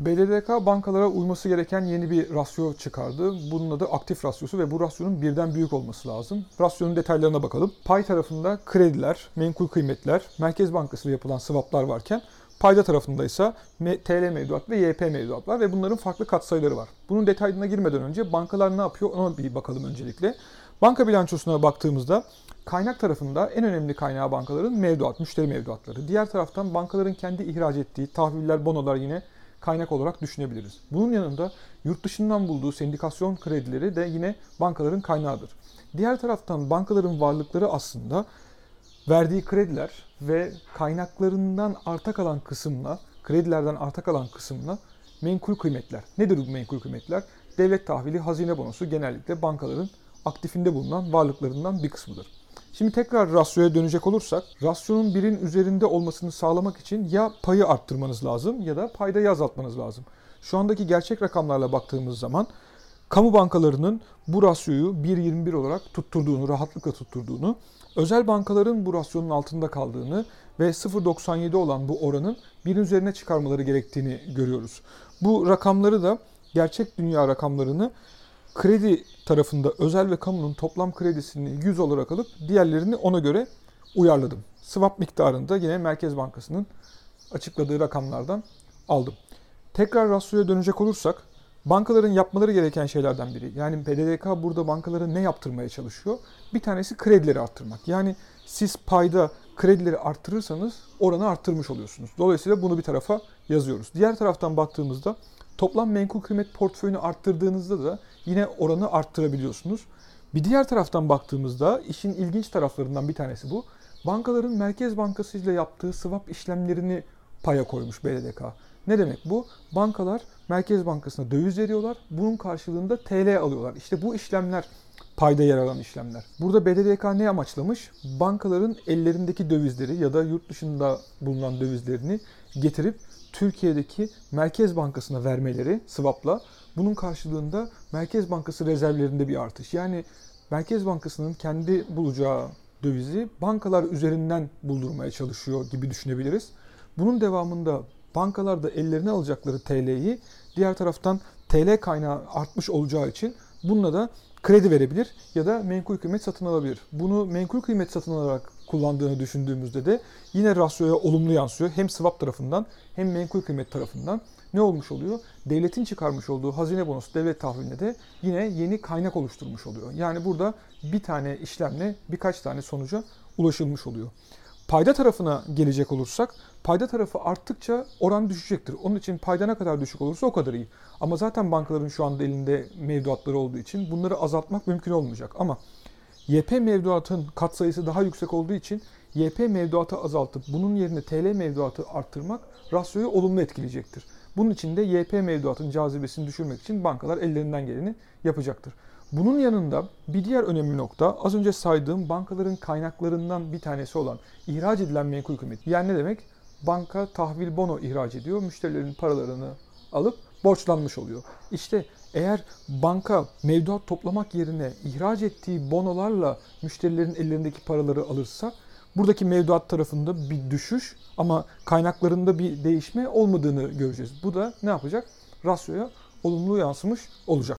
BDDK bankalara uyması gereken yeni bir rasyo çıkardı. Bunun adı aktif rasyosu ve bu rasyonun birden büyük olması lazım. Rasyonun detaylarına bakalım. Pay tarafında krediler, menkul kıymetler, Merkez Bankası ile yapılan swaplar varken payda tarafında ise TL mevduat ve YP mevduat var ve bunların farklı katsayıları var. Bunun detayına girmeden önce bankalar ne yapıyor ona bir bakalım öncelikle. Banka bilançosuna baktığımızda kaynak tarafında en önemli kaynağı bankaların mevduat, müşteri mevduatları. Diğer taraftan bankaların kendi ihraç ettiği tahviller, bonolar yine kaynak olarak düşünebiliriz. Bunun yanında yurt dışından bulduğu sendikasyon kredileri de yine bankaların kaynağıdır. Diğer taraftan bankaların varlıkları aslında verdiği krediler ve kaynaklarından arta kalan kısımla, kredilerden arta kalan kısımla menkul kıymetler. Nedir bu menkul kıymetler? Devlet tahvili, hazine bonosu genellikle bankaların aktifinde bulunan varlıklarından bir kısmıdır. Şimdi tekrar rasyoya dönecek olursak, rasyonun birin üzerinde olmasını sağlamak için ya payı arttırmanız lazım ya da paydayı azaltmanız lazım. Şu andaki gerçek rakamlarla baktığımız zaman kamu bankalarının bu rasyoyu 1.21 olarak tutturduğunu, rahatlıkla tutturduğunu, özel bankaların bu rasyonun altında kaldığını ve 0.97 olan bu oranın birin üzerine çıkarmaları gerektiğini görüyoruz. Bu rakamları da gerçek dünya rakamlarını kredi tarafında özel ve kamunun toplam kredisini 100 olarak alıp diğerlerini ona göre uyarladım. Swap miktarını da yine Merkez Bankası'nın açıkladığı rakamlardan aldım. Tekrar rasyoya dönecek olursak bankaların yapmaları gereken şeylerden biri. Yani PDDK burada bankalara ne yaptırmaya çalışıyor? Bir tanesi kredileri arttırmak. Yani siz payda kredileri arttırırsanız oranı arttırmış oluyorsunuz. Dolayısıyla bunu bir tarafa yazıyoruz. Diğer taraftan baktığımızda toplam menkul kıymet portföyünü arttırdığınızda da yine oranı arttırabiliyorsunuz. Bir diğer taraftan baktığımızda işin ilginç taraflarından bir tanesi bu. Bankaların Merkez Bankası ile yaptığı swap işlemlerini paya koymuş BDDK. Ne demek bu? Bankalar Merkez Bankası'na döviz veriyorlar. Bunun karşılığında TL alıyorlar. İşte bu işlemler payda yer alan işlemler. Burada BDDK ne amaçlamış? Bankaların ellerindeki dövizleri ya da yurt dışında bulunan dövizlerini getirip Türkiye'deki Merkez Bankası'na vermeleri swap'la bunun karşılığında Merkez Bankası rezervlerinde bir artış. Yani Merkez Bankası'nın kendi bulacağı dövizi bankalar üzerinden buldurmaya çalışıyor gibi düşünebiliriz. Bunun devamında bankalar da ellerine alacakları TL'yi diğer taraftan TL kaynağı artmış olacağı için bununla da kredi verebilir ya da menkul kıymet satın alabilir. Bunu menkul kıymet satın alarak kullandığını düşündüğümüzde de yine rasyoya olumlu yansıyor. Hem swap tarafından hem menkul kıymet tarafından ne olmuş oluyor? Devletin çıkarmış olduğu hazine bonosu devlet tahviline de yine yeni kaynak oluşturmuş oluyor. Yani burada bir tane işlemle birkaç tane sonuca ulaşılmış oluyor. Payda tarafına gelecek olursak, payda tarafı arttıkça oran düşecektir. Onun için payda ne kadar düşük olursa o kadar iyi. Ama zaten bankaların şu anda elinde mevduatları olduğu için bunları azaltmak mümkün olmayacak. Ama YP mevduatın katsayısı daha yüksek olduğu için YP mevduatı azaltıp bunun yerine TL mevduatı arttırmak rasyoyu olumlu etkileyecektir. Bunun için de YP mevduatın cazibesini düşürmek için bankalar ellerinden geleni yapacaktır. Bunun yanında bir diğer önemli nokta az önce saydığım bankaların kaynaklarından bir tanesi olan ihraç edilen menkul kıymet. Yani ne demek? Banka tahvil bono ihraç ediyor, müşterilerin paralarını alıp borçlanmış oluyor. İşte eğer banka mevduat toplamak yerine ihraç ettiği bonolarla müşterilerin ellerindeki paraları alırsa buradaki mevduat tarafında bir düşüş ama kaynaklarında bir değişme olmadığını göreceğiz. Bu da ne yapacak? Rasyoya olumlu yansımış olacak.